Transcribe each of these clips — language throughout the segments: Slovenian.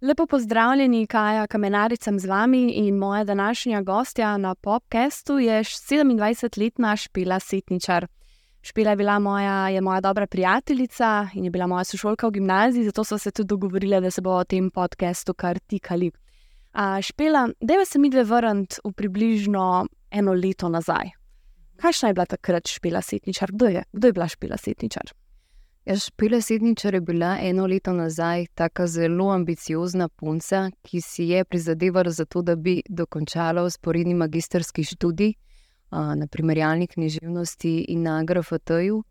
Lepo pozdravljeni, Kaja Kamenaricam z vami in moja današnja gostja na podkastu je 27-letna Špela Setničar. Špela je bila moja, je moja dobra prijateljica in je bila moja sošolka v gimnaziji, zato smo se tudi dogovorili, da se bo o tem podkastu kar tikali. A, špela, da je se mi dve vrniti v približno eno leto nazaj. Kakšna je bila takrat Špela Setničar? Kdo je, Kdo je bila Špela Setničar? Ja, Špela Setničar je bila eno leto nazaj tako zelo ambiciozna punca, ki si je prizadevala za to, da bi dokončala usporedni magistrski študij na primerjalni književnosti in na GRFT-ju,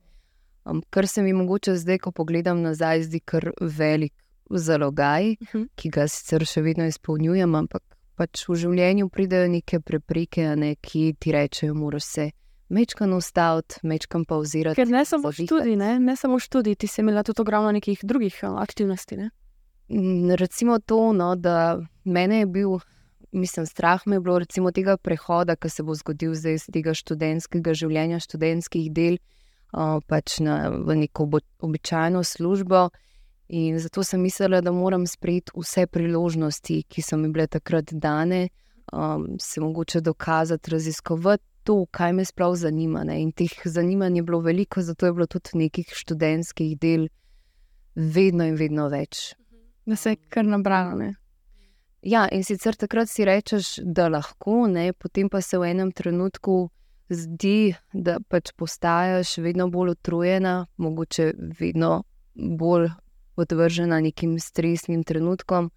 kar se mi mogoče zdaj, ko pogledam nazaj, zdi kar velik zalogaj, uh mhm. -huh. ki ga sicer še vedno izpolnjujem, ampak pač v življenju pridejo neke prepreke, ne, ki ti rečejo, moraš se. Mečkam ustaviti, mečkam pauzirati. Ker ne samo študij, ne? ne samo študij, ti si imela tudi ogromno nekih drugih aktivnosti. Ne? Recimo to, no, da mene je bil mislim, strah me je bilo recimo tega prehoda, ki se bo zgodil zdaj iz tega študentskega življenja, študentskih del, uh, pač na, v neko običajno službo. In zato sem mislila, da moram sprejeti vse priložnosti, ki so mi bile takrat dane, um, se mogoče dokazati, raziskovati to, kaj me sploh zanima. Ne. In teh zanimanj je bilo veliko, zato je bilo tudi nekih študentskih del vedno in vedno več. Da se je kar nabralo. Ja, in sicer takrat si rečeš, da lahko, ne, potem pa se v enem trenutku zdi, da pač postaješ vedno bolj utrujena, mogoče vedno bolj podvržena nekim stresnim trenutkom.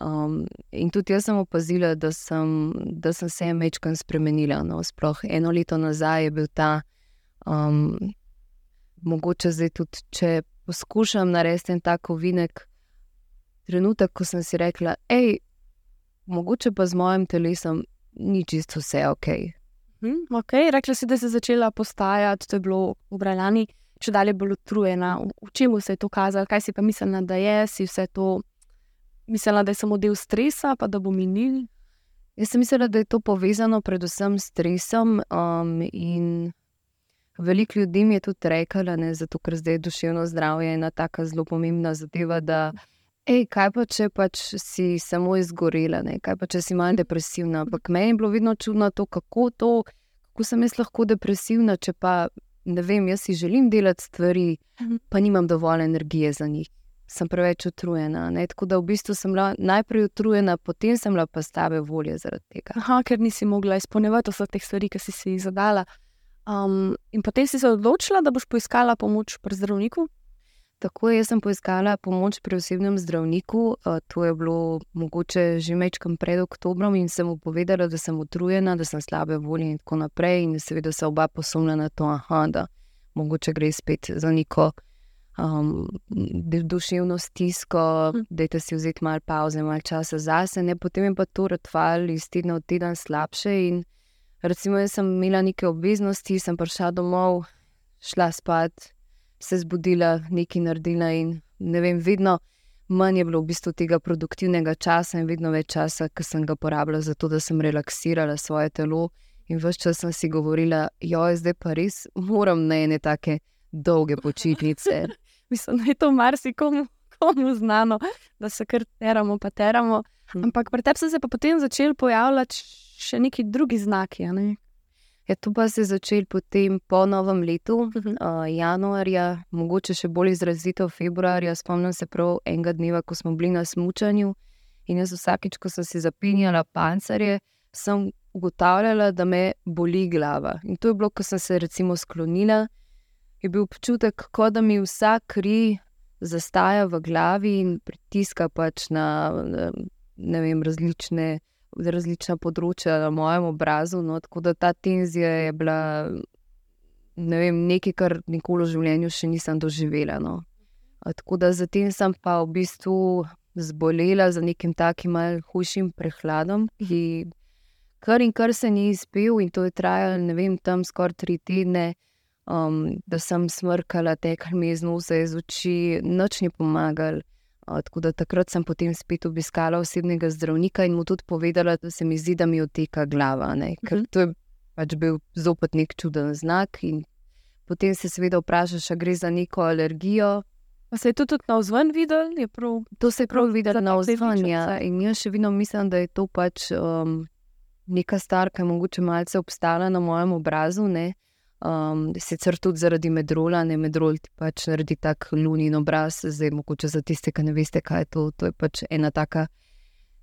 Um, in tudi jaz sem opazila, da sem, da sem se večkrat spremenila. No. Sploh eno leto nazaj je bil ta, um, mogoče zdaj tudi, če poskušam narediti en tak ovinek, trenutek, ko sem si rekla, hej mogoče pa z mojim telesom ni čisto vse ok. Hmm, okay. Rekla si, da si začela postajati, to je bilo v Brajlani, če dalje bolj utrujena. V, v čemu se je to kazalo, kaj si pa mislila, da je, si vse to mislila, da je samo del stresa, pa da bo minil. Jaz sem mislila, da je to povezano predvsem s stresom. Um, in veliko ljudi mi je tudi reklo, zato ker zdaj je duševno zdravje ena tako zelo pomembna zadeva. Ej, kaj pa če pač si samo izgorela, ne? kaj pa če si manj depresivna. Ampak meni je bilo vedno čudno to, kako, to, kako sem jaz lahko depresivna, če pa ne vem, jaz si želim delati stvari, mhm. pa nimam dovolj energije za njih. Sem preveč utrujena. Ne? Tako da v bistvu sem bila najprej utrujena, potem sem bila pa stave volje zaradi tega. Aha, ker nisi mogla izpolnjevati vseh teh stvari, ki si si jih zadala. Um, in potem si se odločila, da boš poiskala pomoč pri zdravniku. Tako je, jaz sem poiskala pomoč pri osebnem zdravniku. To je bilo mogoče že večkrat pred oktobrom in sem mu povedala, da sem utrujena, da sem slabe volje in tako naprej. In seveda se oba posumila na to, aha, da mogoče gre spet za neko um, duševno stisko, hm. da je si vzeti malo pauze, malo časa zase. Ne? Potem je pa to rotval iz tedna v teden slabše. In recimo, jaz sem imela neke obveznosti, sem prišla domov, šla spat se zbudila, nekaj naredila in ne vem, vedno manj je bilo v bistvu tega produktivnega časa in vedno več časa, ki sem ga porabila za to, da sem relaksirala svoje telo. In vse čas sem si govorila, jo je zdaj pa res, moram na ene take dolge počitnice. Mislim, da je to marsikomu komu znano, da se kar teramo, pa teramo. Hm. Ampak pri tebi so se pa potem začeli pojavljati še neki drugi znaki. Ne? Ja, to pa se je začelo potem po novem letu, uh -huh. uh, januarja, mogoče še bolj izrazito februarja. Spomnim se prav enega dneva, ko smo bili na smutku. In jaz vsakič, ko sem si zapinjala pancerje, sem ugotavljala, da me boli glava. In to je bilo, ko sem se recimo sklonila, je bil občutek, kot da mi vsa kri zastaja v glavi in pritiska pač na vem, različne različna področja na mojem obrazu. No, tako da ta tenzija je bila ne vem, nekaj, kar nikoli v življenju še nisem doživela. No. Tako da zatem sem pa v bistvu zbolela za nekim takim malce hujšim prehladom, ki kar in kar se ni izpel, in to je trajalo, ne vem, tam skoraj tri tedne. Um, da sem smrkala, tekla mi iz nosa, iz oči, noč ni pomagal. Tako da takrat sem potem spet obiskala osebnega zdravnika in mu tudi povedala, da se mi zdi, da mi oteka glava. Ne? Ker mhm. to je pač bil zopet nek čuden znak. Potem se seveda vprašaš, ali gre za neko alergijo. Pa se je to tudi na vzven videl? Prav, to se je prav videl na vzven. Ja. In jaz še vedno mislim, da je to pač um, neka stvar, ki je mogoče malce obstala na mojem obrazu. Ne? Um, sicer tudi zaradi medrola, ne medrol ti pač naredi tak lunin obraz, zdaj mogoče za tiste, ki ne veste, kaj je to. To je pač ena taka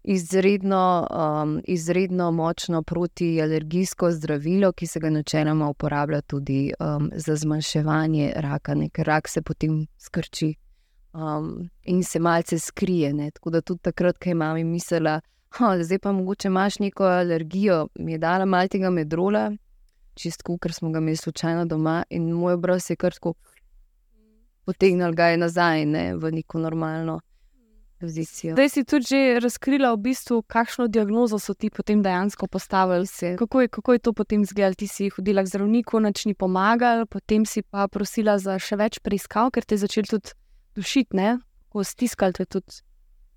izredno, um, izredno močno protialergijsko zdravilo, ki se ga načeloma uporablja tudi um, za zmanjševanje raka, ne? ker rak se potem skrči um, in se malce skrije. Ne? Tako da tudi takrat, ko imam mislila, da zdaj pa mogoče imaš neko alergijo, mi je dala malo tega medrola, čistko, ker smo ga imeli slučajno doma in moj obraz je kar tako. Potegnil ga je nazaj ne, v neko normalno pozicijo. Zdaj si tudi že razkrila, v bistvu, kakšno diagnozo so ti potem dejansko postavili. Kako je, kako je to potem izgledalo? Ti si hodila k zdravniku, noč ni pomagal, potem si pa prosila za še več preiskav, ker te je začel tudi dušiti, ne? ko stiskal te tudi.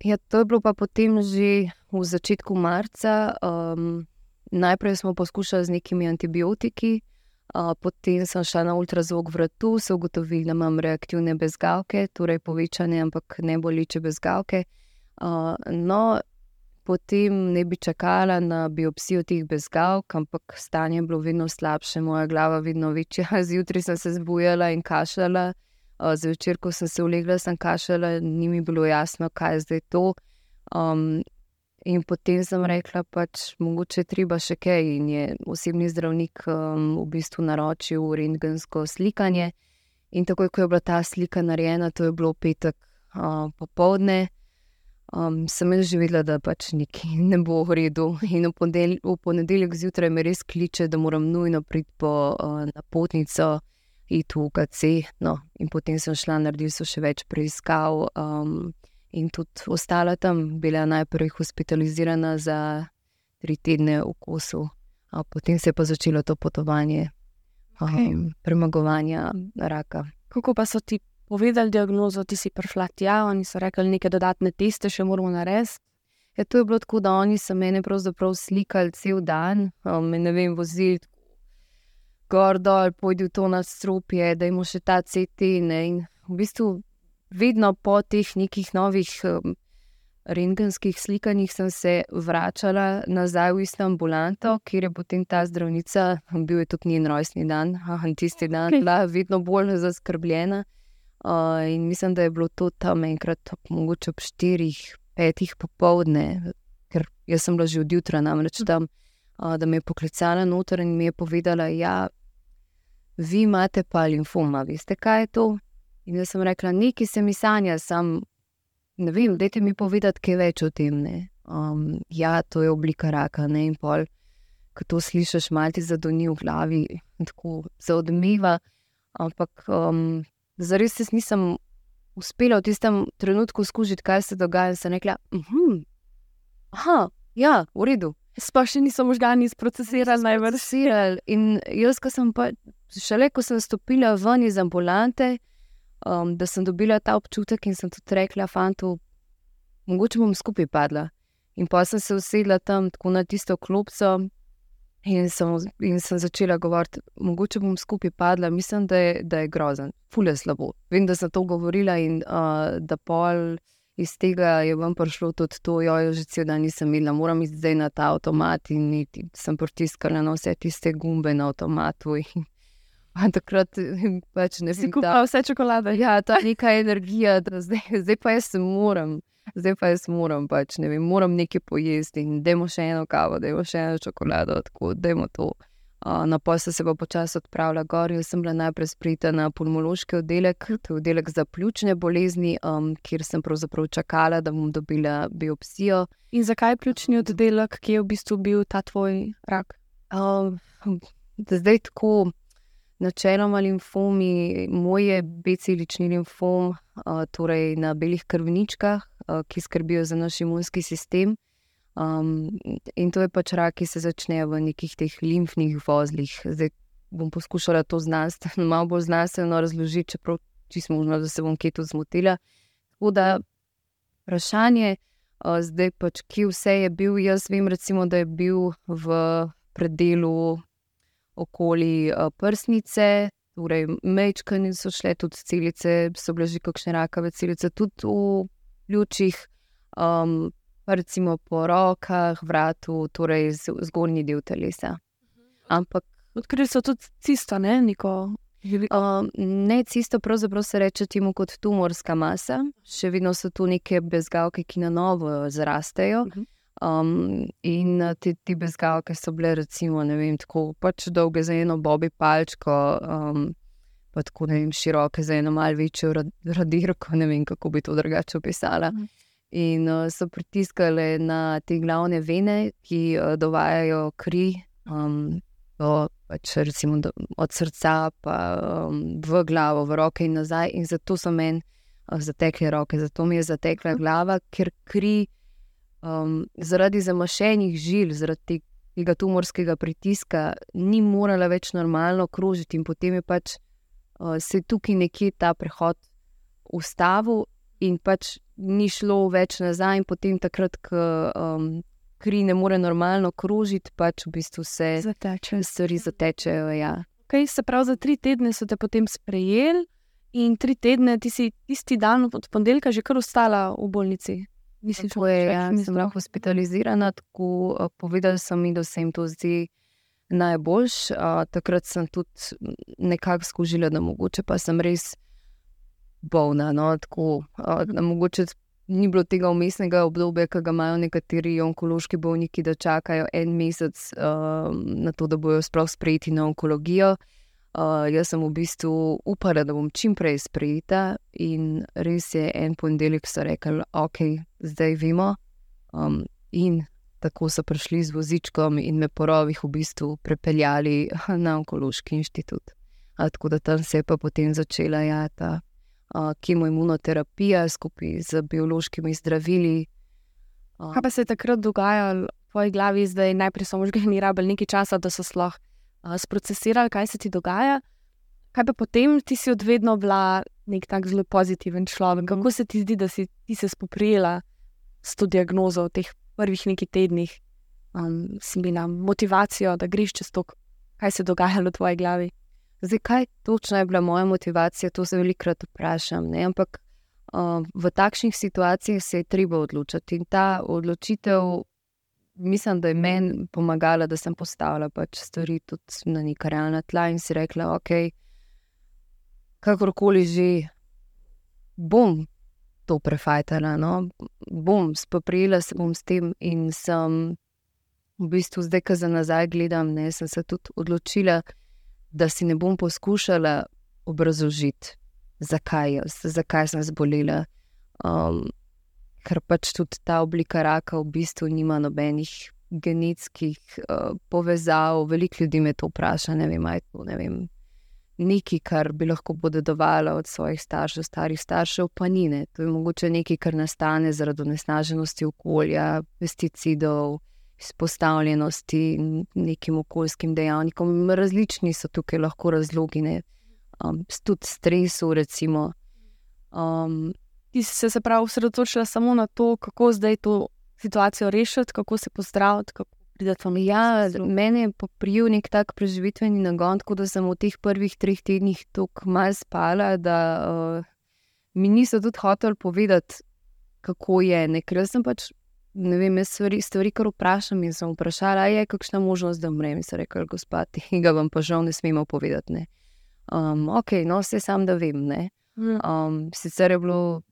Ja, to je bilo pa potem že v začetku marca. Um, najprej smo poskušali z nekimi antibiotiki, uh, potem sem šla na ultrazvok vrtu, se ugotovili, da imam reaktivne bezgavke, torej povečane, ampak ne boleče bezgavke. Uh, no, potem ne bi čakala na biopsijo teh bezgavk, ampak stanje je bilo vedno slabše, moja glava vedno večja. Zjutraj sem se zbujala in kašljala. Zvečer, ko sem se ulegla, sem kašljala, ni mi bilo jasno, kaj je zdaj to. Um, In potem sem rekla, pač mogoče treba še kaj. In je osebni zdravnik um, v bistvu naročil rentgensko slikanje. In takoj, ko je bila ta slika narejena, to je bilo petek uh, popovdne, um, sem že videla, da pač nekaj ne bo v redu. In v, podel, v ponedeljek zjutraj me res kliče, da moram nujno priti po uh, napotnico. In tu, kaj se. No, in potem sem šla, naredila so še več preiskav. Um, in tudi ostala tam, bila najprej hospitalizirana za tri tedne v kosu, potem se je pa začelo to potovanje okay. um, premagovanja raka. Kako pa so ti povedali diagnozo, ti si prišla tja, oni so rekli, neke dodatne teste še moramo narediti. Ja, to je bilo tako, da oni so mene pravzaprav slikali cel dan, um, ne vem, vozili gor dol, pojdi v to nadstropje, da imamo še ta CT. Ne, in v bistvu vedno po teh nekih novih um, rengenskih slikanjih sem se vračala nazaj v isto ambulanto, kjer je potem ta zdravnica, bil je tudi njen rojstni dan, in tisti dan bila vedno bolj zaskrbljena. Uh, in mislim, da je bilo to tam enkrat, mogoče ob štirih, petih popovdne, ker jaz sem bila že od jutra namreč tam, uh, da me je poklicala noter in mi je povedala, da ja, vi imate pa limfoma, veste kaj je to? In jaz sem rekla, nekaj se mi sanja, sam ne vem, dajte mi povedati, kaj več o tem. Um, ja, to je oblika raka. Ne? In pol, ko to slišiš, malo ti zadoni v glavi, tako se odmeva. Ampak um, zares se nisem uspela v tistem trenutku skužiti, kaj se dogaja. Sem rekla, mhm, aha, ja, v redu. Sploh še niso možgani sprocesirali, najbrž. In jaz, ko sem pa, šele ko sem stopila ven iz ambulante, um, da sem dobila ta občutek in sem tudi rekla, fantu, mogoče bom skupaj padla. In pa sem se usedla tam tako na tisto klopco in sem, in sem začela govoriti, mogoče bom skupaj padla, mislim, da je, da je grozen, fule slabo. Vem, da sem to govorila in uh, da pol. Iz tega je vam prišlo tudi to, jo že cel dan nisem imela, moram iti zdaj na ta avtomat in iti. sem pritiskala na vse tiste gumbe na avtomatu. In Pa takrat pač ne si kupila vse čokolade. Ja, ta neka energija, da zdaj, zdaj pa jaz moram. Zdaj pa jaz moram, pač, ne vem, moram nekaj pojesti in da imamo še eno kavo, da imamo še eno čokolado, tako da imamo to. Uh, na poslu se bo počasi odpravila gor. Jaz sem bila najprej sprita na pulmološki oddelek, to je oddelek za pljučne bolezni, um, kjer sem pravzaprav čakala, da bom dobila biopsijo. In zakaj je pljučni oddelek, ki je v bistvu bil ta tvoj rak? Um, zdaj tako. Načeloma limfomi, moj je becilični limfom, torej na belih krvničkah, ki skrbijo za naš imunski sistem. Um, in to je pač rak, ki se začne v nekih teh limfnih vozlih. Zdaj bom poskušala to znanstveno, malo bolj znanstveno razložiti, čeprav čisto možno, da se bom kje tu zmotila. Tako da vprašanje, uh, zdaj pač, kje vse je bil. Jaz vem, recimo, da je bil v predelu okoli uh, prsnice, Torej, mečkani so šle tudi celice, so bile že kakšne rakave celice, tudi v pljučih, um, recimo po rokah, vratu, torej zgornji del telesa. Ampak odkrili so tudi cisto, ne neko. Um, ne, cisto pravzaprav se reče temu kot tumorska masa, še vedno so tu neke bezgalke, ki na novo zrastejo. Um, in te, te bezgalke so bile, recimo, vem, tako pač dolge za eno bobi palčko, um, pa tako vem, široke za eno malce večjo radirko, ne vem, kako bi to drugače opisala. Mm. In uh, so pritiskali na te glavne vene, ki uh, dovajajo kri. Um, To, pač recimo, od srca pa, um, v glavo, v roke in nazaj, in zato so meni uh, zatekle roke, zato mi je zatekla glava, ker kri um, zaradi zamašenih žil, zaradi tega tumorskega pritiska, ni morala več normalno krožiti, in potem je pač uh, se tukaj nekje ta prehod ustavil, in pač ni šlo več nazaj, in potem takrat, ko. Um, kri ne more normalno krožiti, pač v bistvu se zateče. stvari zatečejo. Ja. Okay, se pravi, za tri tedne so te potem sprejeli, in tri tedne ti si tisti dan od ponedeljka že kar ostala v bolnici. Mislim, da je ja, sem bila hospitalizirana, tako uh, povedala sem mi, da se jim to zdi najboljš. Uh, takrat sem tudi nekako skužila, da mogoče pa sem res bolna. No, tako, uh, mogoče ni bilo tega umestnega obdobja, ki ga imajo nekateri onkološki bolniki, da čakajo en mesec uh, na to, da bojo sploh sprejeti na onkologijo. Uh, jaz sem v bistvu upala, da bom čim prej sprejeta, in res je en ponedeljek so rekli, ok, zdaj vemo. Um, in tako so prišli z vozičkom in me po rovih v bistvu prepeljali na onkološki inštitut. A, tako da tam se je pa potem začela ja, ta kemoimunoterapija skupaj z biološkimi zdravili. Kaj pa se je takrat dogajalo v tvoji glavi, zdaj najprej so možgani rabili nekaj časa, da so sploh sprocesirali, kaj se ti dogaja. Kaj pa potem ti si odvedno bila nek tak zelo pozitiven človek? Mhm. Kako se ti zdi, da si ti se spoprijela s to diagnozo v teh prvih nekaj tednih, um, si imela motivacijo, da greš čez to, kaj se je dogajalo v tvoji glavi? Zdaj, kaj točno je bila moja motivacija, to se velikokrat vprašam. Ne? Ampak uh, v takšnih situacijah se je treba odločiti. In ta odločitev, mislim, da je meni pomagala, da sem postavila pač stvari tudi na neka realna tla in si rekla, ok, kakorkoli že bom to prefajtala, no? bom spoprijela se bom s tem in sem v bistvu zdaj, ko za nazaj gledam, ne, sem se tudi odločila da si ne bom poskušala obrazložiti, zakaj, zakaj sem zbolela. Um, ker pač tudi ta oblika raka v bistvu nima nobenih genetskih uh, povezav. Veliko ljudi me to vpraša, ne vem, aj to ne vem. Nekaj, kar bi lahko podedovala od svojih staršev, starih staršev, pa ni. Ne. To je mogoče nekaj, kar nastane zaradi nesnaženosti okolja, pesticidov, izpostavljenosti nekim okoljskim dejavnikom. Različni so tukaj lahko razlogi, um, tudi stresu. Recimo. Um, Ti si se, se pravi osredotočila samo na to, kako zdaj to situacijo rešiti, kako se pozdraviti. Ja, mene je poprijel nek tak preživitveni nagon, tako da sem v teh prvih treh tednih tako malo spala, da uh, mi niso tudi hoteli povedati, kako je. Ne, ker sem pač ne vem, stvari, stvari kar vprašam. In sem vprašala, je kakšna možnost, da umrem. In so rekli, gospod, tega vam pa žal ne smemo povedati. Ne. Um, ok, no, vse sam da vem. Um, sicer je bilo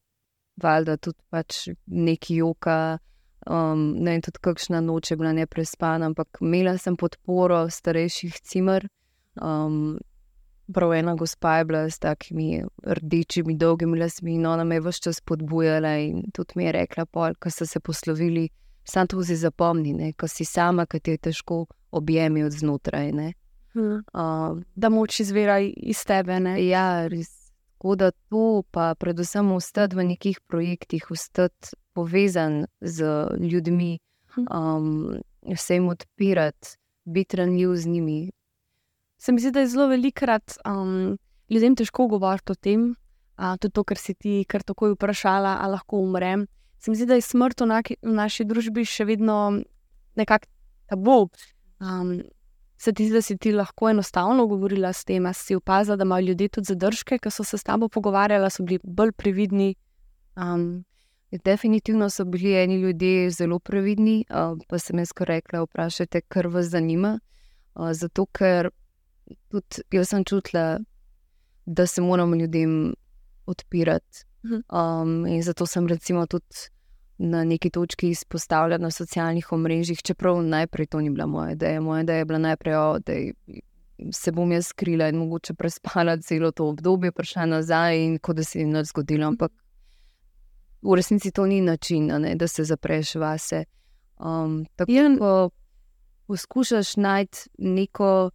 valjda tudi pač neki joka. Um, ne, tudi kakšna noč je bila neprespana, ampak imela sem podporo starejših cimer. Um, Prav ena gospa je bila s takimi rdečimi, dolgimi lasmi, in ona me je vse čas podbujala. In tudi mi je rekla, pol, ko so se poslovili, samo to si zapomni, ko si sama, ki ti je težko objemi od znotraj. Hmm. Uh, da moč izvira iz tebe. Ne? Ja, res. Tako da to, pa predvsem ostati v nekih projektih, ostati povezan z ljudmi, um, se jim odpirati, biti ranljiv z njimi, Se mi zdi, da je zelo velikrat um, ljudem težko govoriti o tem, uh, tudi to, kar si ti kar takoj vprašala, ali lahko umrem. Se mi zdi, da je smrt v, naki, v naši družbi še vedno nekako tabu. Um, Se ti zdi, da si ti lahko enostavno govorila s tem, si opazila, da imajo ljudje tudi zadržke, ki so se s tabo pogovarjali, so bili bolj previdni. Um, definitivno so bili eni ljudje zelo previdni, uh, pa sem jaz rekla: vprašajte, kar vas zanima. Uh, zato, ker tudi jaz sem čutila, da se moramo ljudem odpirati. Um, in zato sem recimo tudi na neki točki izpostavljena na socialnih omrežjih, čeprav najprej to ni bila moja ideja. Moja ideja je bila najprej, o, da se bom jaz skrila in mogoče prespala celo to obdobje, prišla nazaj in kot da se je nič zgodilo. Ampak v resnici to ni način, ne, da se zapreš vase. Um, tako da poskušaš najti neko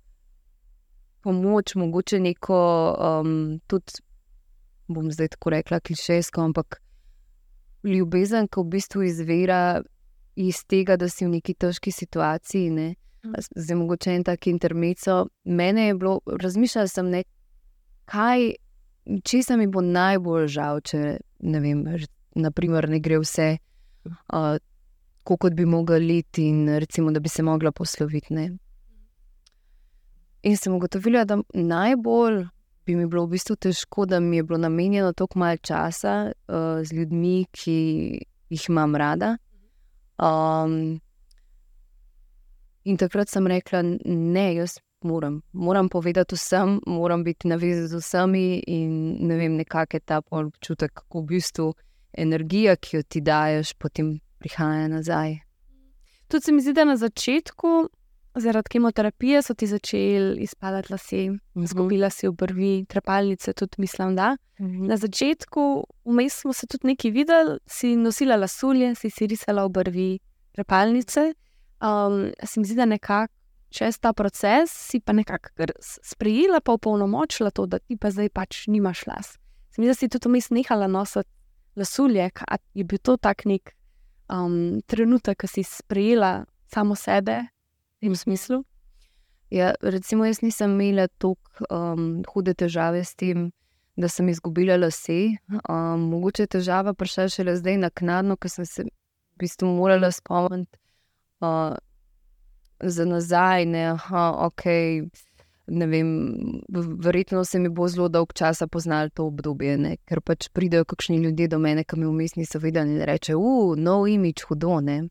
pomoč, mogoče neko um, tudi, bom zdaj tako rekla, klišejsko, ampak ljubezen, ki v bistvu izvira iz tega, da si v neki težki situaciji. Ne? Hm. Zdaj, mogoče en tak intermezzo. Mene je bilo, razmišljala sem, ne, kaj, če se mi bo najbolj žal, če ne vem, naprimer, ne gre vse, uh, kot bi mogli iti, in recimo, da bi se mogla posloviti. Ne? In sem ugotovila, da najbolj bi mi bilo v bistvu težko, da mi je bilo namenjeno toliko malo časa uh, z ljudmi, ki jih imam rada. Um, in takrat sem rekla, ne, jaz moram, moram povedati vsem, moram biti na vezi z vsemi in ne vem, nekako je ta občutek, kako v bistvu energija, ki jo ti daješ, potem prihaja nazaj. Tudi se mi zdi, da na začetku Zaradi kemoterapije so ti začeli izpadati lasje, mhm. izgubila uh -huh. si obrvi, trepalnice, tudi mislim, da. Uh mhm. -huh. Na začetku, vmes smo se tudi nekaj videli, si nosila lasulje, si si risala obrvi, trepalnice. Um, se mi zdi, da nekako čez ta proces si pa nekako sprejela, pa opolnomočila to, da ti pa zdaj pač nimaš las. Se mi zdi, da si tudi vmes nehala nositi lasulje, je bil to tak nek um, trenutek, ko si sprejela samo sebe tem smislu? Ja, recimo, jaz nisem imela tako um, hude težave s tem, da sem izgubila lase. Um, mogoče je težava prišla šele zdaj na knadno, ker sem se v bistvu morala spomniti uh, za nazaj. Ne, aha, okay, ne vem, verjetno se mi bo zelo dolg čas poznalo to obdobje, ne, ker pač pridejo kakšni ljudje do mene, ki mi v mestu niso videli in rečejo: Uf, no, imič, hudo. Ne.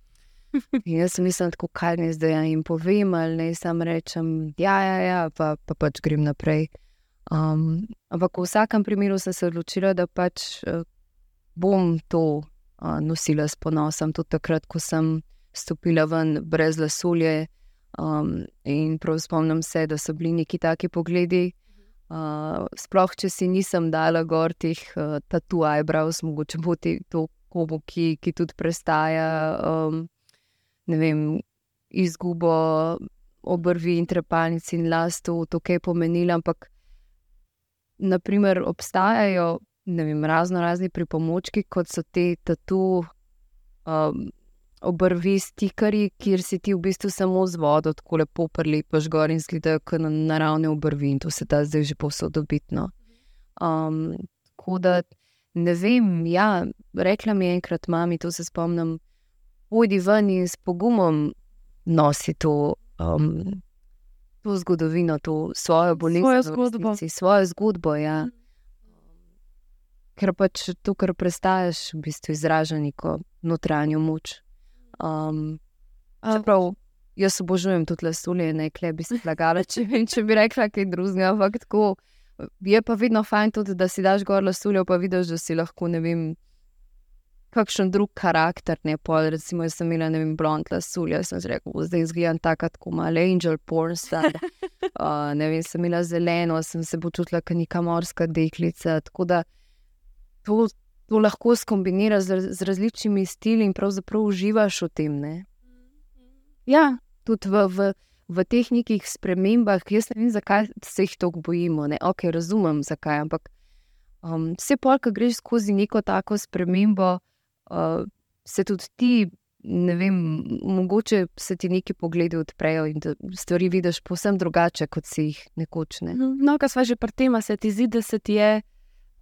In jaz sem mislila, tako kaj ne zdaj ja jim povem, ali ne samo rečem, ja, ja, ja pa, pa pač grem naprej. Um, ampak v vsakem primeru sem se odločila, da pač uh, bom to uh, nosila s ponosom, tudi takrat, ko sem stopila ven brez lasulje. Um, in prav spomnim se, da so bili neki taki pogledi. Uh, sploh, če si nisem dala gor teh uh, tatu eyebrows, mogoče bo ti to kobo, ki, ki tudi prestaja. Um, vem, izgubo obrvi in trepalnic in las, to, kaj pomenilo. Ampak, naprimer, obstajajo vem, razno razni pripomočki, kot so te tatu. Um, Obrvi stikari, kjer si ti v bistvu samo z vodo, tako lepo prelepaš gor in zgledajo kot na naravne obrvi, in to se da zdaj že povsod dobitno. Um, tako da ne vem, ja, rekla mi je enkrat mami, to se spomnim, pojdi ven in s pogumom nosi to, um, to zgodovino, to svojo bolezen, svojo zgodbo. Svojo zgodbo ja. Mhm. Ker pač to, kar prestaješ, v bistvu izraža neko notranjo moč. Um, čeprav jaz obožujem tudi lesulje, ne kle bi se lagala, če, če bi rekla kaj drugega. Ampak tako je pa vedno fajn tudi, da si daš gor lesulje, pa vidiš, da si lahko ne vem kakšen drug karakter, ne pa recimo, jaz sem imela ne vem, blond lasulja, sem rekel, zdaj izgledam tako, kot malo angel porn. uh, ne vem, sem imela zeleno, sem se počutila kot neka morska deklica. Tako da to, to lahko skombiniraš z, z različnimi stili in pravzaprav uživaš v tem. Ne? Ja, tudi v. v V teh nekih spremembah, jaz ne vem, zakaj se jih tako bojimo. Ne? Ok, razumem, zakaj. Ampak um, vse pol, ko greš skozi neko tako spremembo, uh, se tudi ti, ne vem, mogoče se ti neki pogledi odprejo in stvari vidiš povsem drugače, kot si jih nekoč. Ne. Mhm. No, kar smo že pri tem, se ti zdi, da se ti je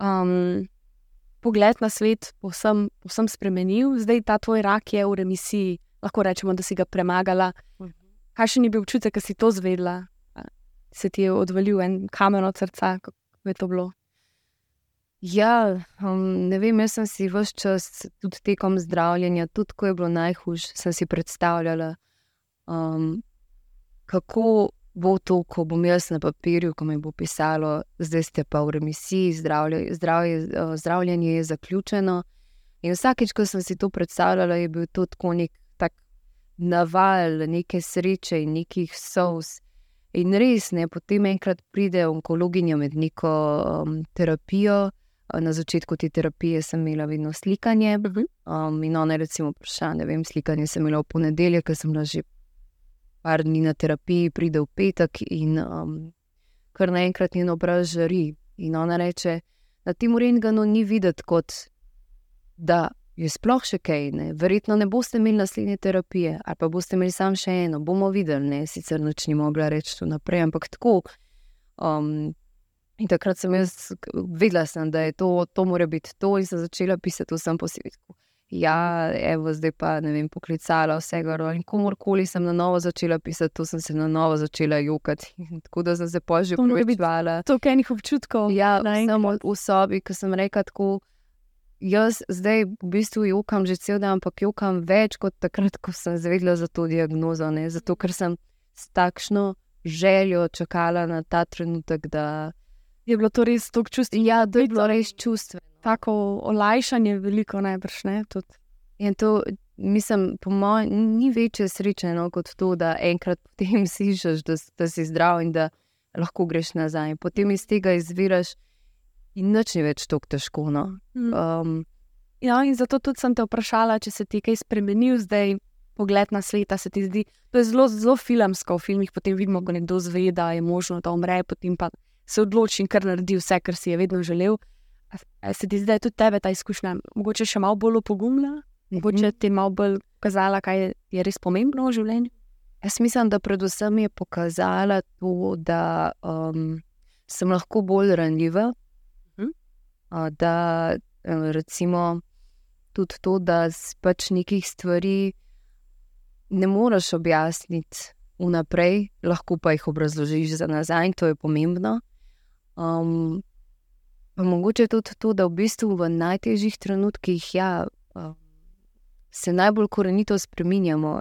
um, pogled na svet povsem, povsem spremenil, zdaj ta tvoj rak je v remisiji, lahko rečemo, da si ga premagala. Kakšen je bil občutek, ko si to zvedla? Se ti je odvalil en kamen od srca, kako je to bilo? Ja, um, ne vem, jaz sem si vse čas, tudi tekom zdravljenja, tudi ko je bilo najhujše, sem si predstavljala, um, kako bo to, ko bom jaz na papirju, ko mi bo pisalo, zdaj ste pa v remisiji, zdravlje, zdravje, uh, zdravljenje je zaključeno. In vsakeč, ko sem si to predstavljala, je bil to tako nek tak naval, neke sreče in nekih sous. In res, ne, potem enkrat pride onkologinja med neko um, terapijo. Na začetku te terapije sem imela vedno slikanje. Mhm. Um, in ona je recimo vprašala, ne vem, slikanje sem imela v ponedeljek, ker sem bila že par dni na terapiji, pride v petek in um, kar naenkrat njen obraz žari. In ona reče, da ti v Renganu ni videti, kot da je sploh še kaj. Ne? Verjetno ne boste imeli naslednje terapije, ali pa boste imeli samo še eno, bomo videli, ne? sicer noč ni mogla reči tu naprej, ampak tako. Um, in takrat sem jaz vedela, sem, da je to, to mora biti to, in sem začela pisati vsem posebej. Ja, evo, zdaj pa ne vem, poklicala vse gor. In komorkoli sem na novo začela pisati, to sem se na novo začela jokati. Tako da sem se pa že povečvala. To je nekaj občutkov. Ja, samo v sobi, ki sem rekla tako. Jaz zdaj v bistvu jokam že cel dan, ampak jokam več kot takrat, ko sem zvedela za to diagnozo. Ne? Zato, ker sem s takšno željo čakala na ta trenutek, da je bilo to res tako čustveno. Ja, da je bilo res čustveno. Tako olajšanje, veliko najbrž ne. Tudi. In to, mislim, po mojem, ni večje sreče no, kot to, da enkrat potem slišiš, da, da si zdrav in da lahko greš nazaj. Potem iz tega izviraš. In noč ni več tako težko. No. Um, ja, in zato tudi sem te vprašala, če se ti kaj spremenil zdaj, pogled na svet. Se ti zdi, to je zelo, zelo filmsko. V filmih potem vidimo, ko nekdo zve, da je možno, da umre, potem pa se odloči in kar naredi vse, kar si je vedno želel. A, se ti zdi, da je tudi tebe ta izkušnja, mogoče še malo bolj opogumna, mogoče ti malo bolj pokazala, kaj je, res pomembno v življenju. Jaz mislim, da predvsem je pokazala to, da um, sem lahko bolj ranljiva da recimo tudi to, da pač nekih stvari ne moreš objasniti vnaprej, lahko pa jih obrazložiš za nazaj, to je pomembno. Um, pa mogoče tudi to, da v bistvu v najtežjih trenutkih ja, se najbolj korenito spremenjamo.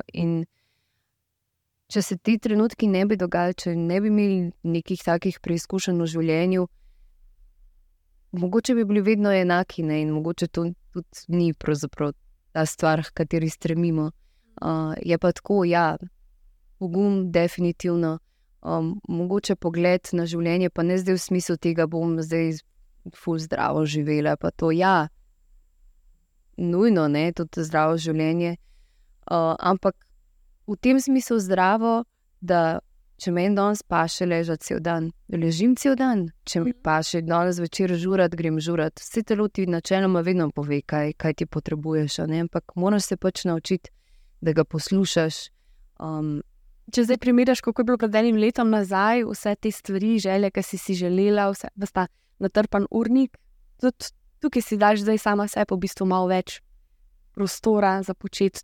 Če se ti trenutki ne bi dogajali, če ne bi imeli nekih takih preizkušenj v življenju, mogoče bi bili vedno enaki, ne? in mogoče to tudi ni ta stvar, k kateri stremimo. Uh, je pa tako, ja, pogum, definitivno, um, mogoče pogled na življenje, pa ne zdaj v smislu tega, da bom zdaj ful zdravo živela. Pa to, ja, nujno, ne, tudi zdravo življenje. Uh, ampak v tem smislu zdravo, da Če meni danes pa še ležati cel dan, ležim cel dan, če mi pa še danes zvečer žurat, grem žurat. Vse telo ti načeloma vedno pove, kaj, kaj ti potrebuješ, ampak moraš se pač naučiti, da ga poslušaš. Um, če zdaj primerjaš, kako je bilo pred enim letom nazaj, vse te stvari, želje, ki si si želela, vse ta natrpan urnik, tudi tukaj si daš zdaj sama sebi v bistvu malo več prostora za početi.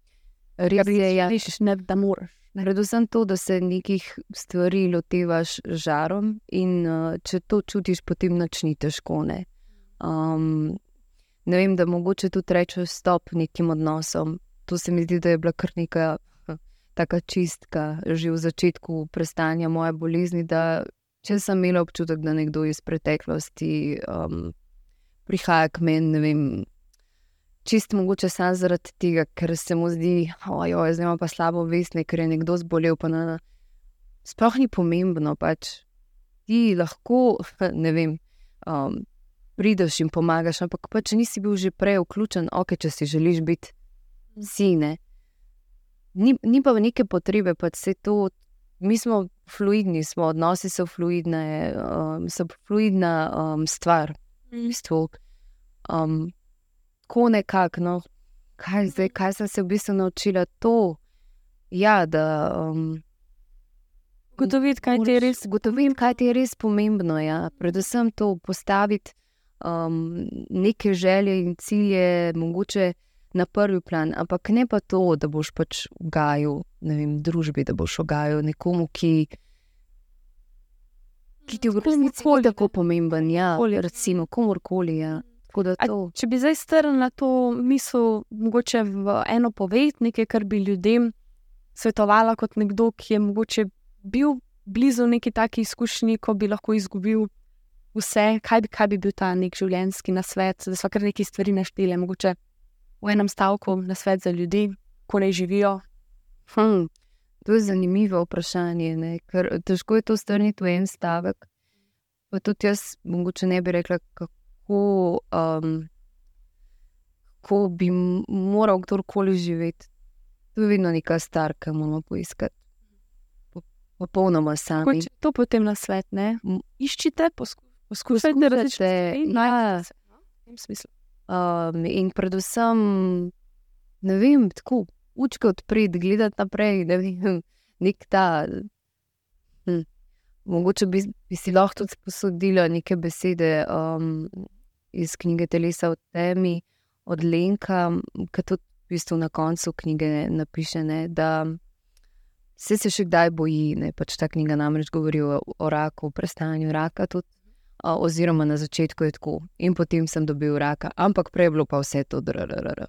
Res je, ja. ne, da moraš. Predvsem to, da se nekih stvari lotevaš žarom, in uh, če to čutiš, potem noč ni težko. Ne? Um, ne vem, da mogoče tudi rečeš stop nekim odnosom. To se mi zdi, da je bila kar neka taka čistka, že v začetku prestanja moje bolezni. Če sem imela občutek, da nekdo iz preteklosti um, prihaja k meni, ne vem, čist mogoče samo zaradi tega, ker se mu zdi, da je zdaj pa slabo vestne, ker je nekdo zbolel. Na... Sploh ni pomembno, pač ti lahko, ne vem, um, prideš in pomagaš, ampak pač nisi bil že prej vključen, ok, če si želiš biti sine. Ni, ni pa neke potrebe, pač se to. Mi smo fluidni, smo odnosi so fluidne, um, so fluidna um, stvar. V bistvu. Um, tako nekako, no, kaj, zdaj, kaj sem se v bistvu naučila, to, ja, da. Um, Gotoviti, kaj ti je res, gotovim, kaj ti je res pomembno. Ja. Predvsem to postaviti um, neke želje in cilje, mogoče na prvi plan, ampak ne pa to, da boš pač gajal vem, družbi, da boš ogajal nekomu, ki, ki ti v resnici ni tako pomemben. Ja, Komurkoli. recimo, komorkoli. Ja. A. Če bi zdaj strnil na to misel, mogoče v eno poved, nekaj, kar bi ljudem svetovala kot nekdo, ki je mogoče bil blizu neki taki izkušnji, ko bi lahko izgubil vse, kaj bi, kaj bi bil ta nek življenjski nasvet, da so kar neki stvari naštele, mogoče v enem stavku nasvet za ljudi, ko naj živijo. Hm, to je zanimivo vprašanje, ne? ker težko je to strniti v en stavek. Pa tudi jaz, mogoče ne bi rekla, kako, um, kako bi moral kdorkoli živeti. To je vedno neka star, ki moramo poiskati. Po- Popolnoma sami. Kot to potem nasvet, ne? M- Iščite, posku, poskušajte Poskušajte, različne stvari, ja. najdite se, no, v tem smislu. Um, in predvsem, ne vem, tako učke odpreti, gledati naprej. Ne vem, nek ta. Hm. Mogoče bi, bi si lahko tudi posodila neke besede um, iz knjige Telesa v temi, od Lenka, ki tudi v bistvu na koncu knjige napiše, ne, da se, se še kdaj boji. Ne, pač ta knjiga namreč govori o, o raku, o prestanju raka. Tudi, oziroma na začetku je tako, in potem sem dobil raka, ampak prej je bilo pa vse to drrrr.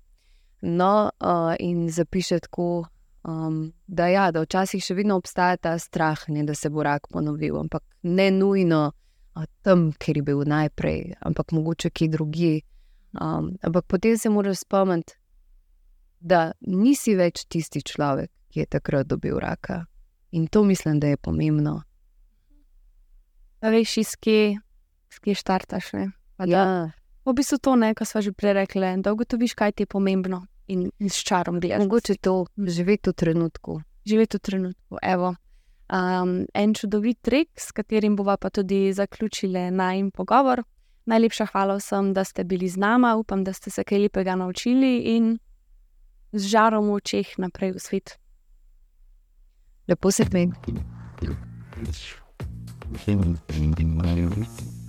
No, uh, in zapiše tako, um, da, ja, da včasih še vedno obstaja ta strah, ne, da se bo rak ponovil, ampak ne nujno uh, tam, kjer je bil najprej, ampak mogoče kje drugje. Um, ampak potem se moraš spomniti, da nisi več tisti človek, ki je takrat dobil raka. In to mislim, da je pomembno. Da veš, iz kje, iz kje štartaš. Ne? Pa da- Ja, V bistvu to, ne, kar smo že prej rekli, da ugotoviš, kaj ti je pomembno in, in s čarom gledaš. mogoče to živeti v trenutku. Živeti v trenutku. Evo. Um, en čudovit trik, s katerim bova pa tudi zaključili najmen pogovor. Najlepša hvala vsem, da ste bili z nami, upam, da ste se kaj lepega naučili in z žarom v očeh naprej v svet. Lepo se meni. Thank you.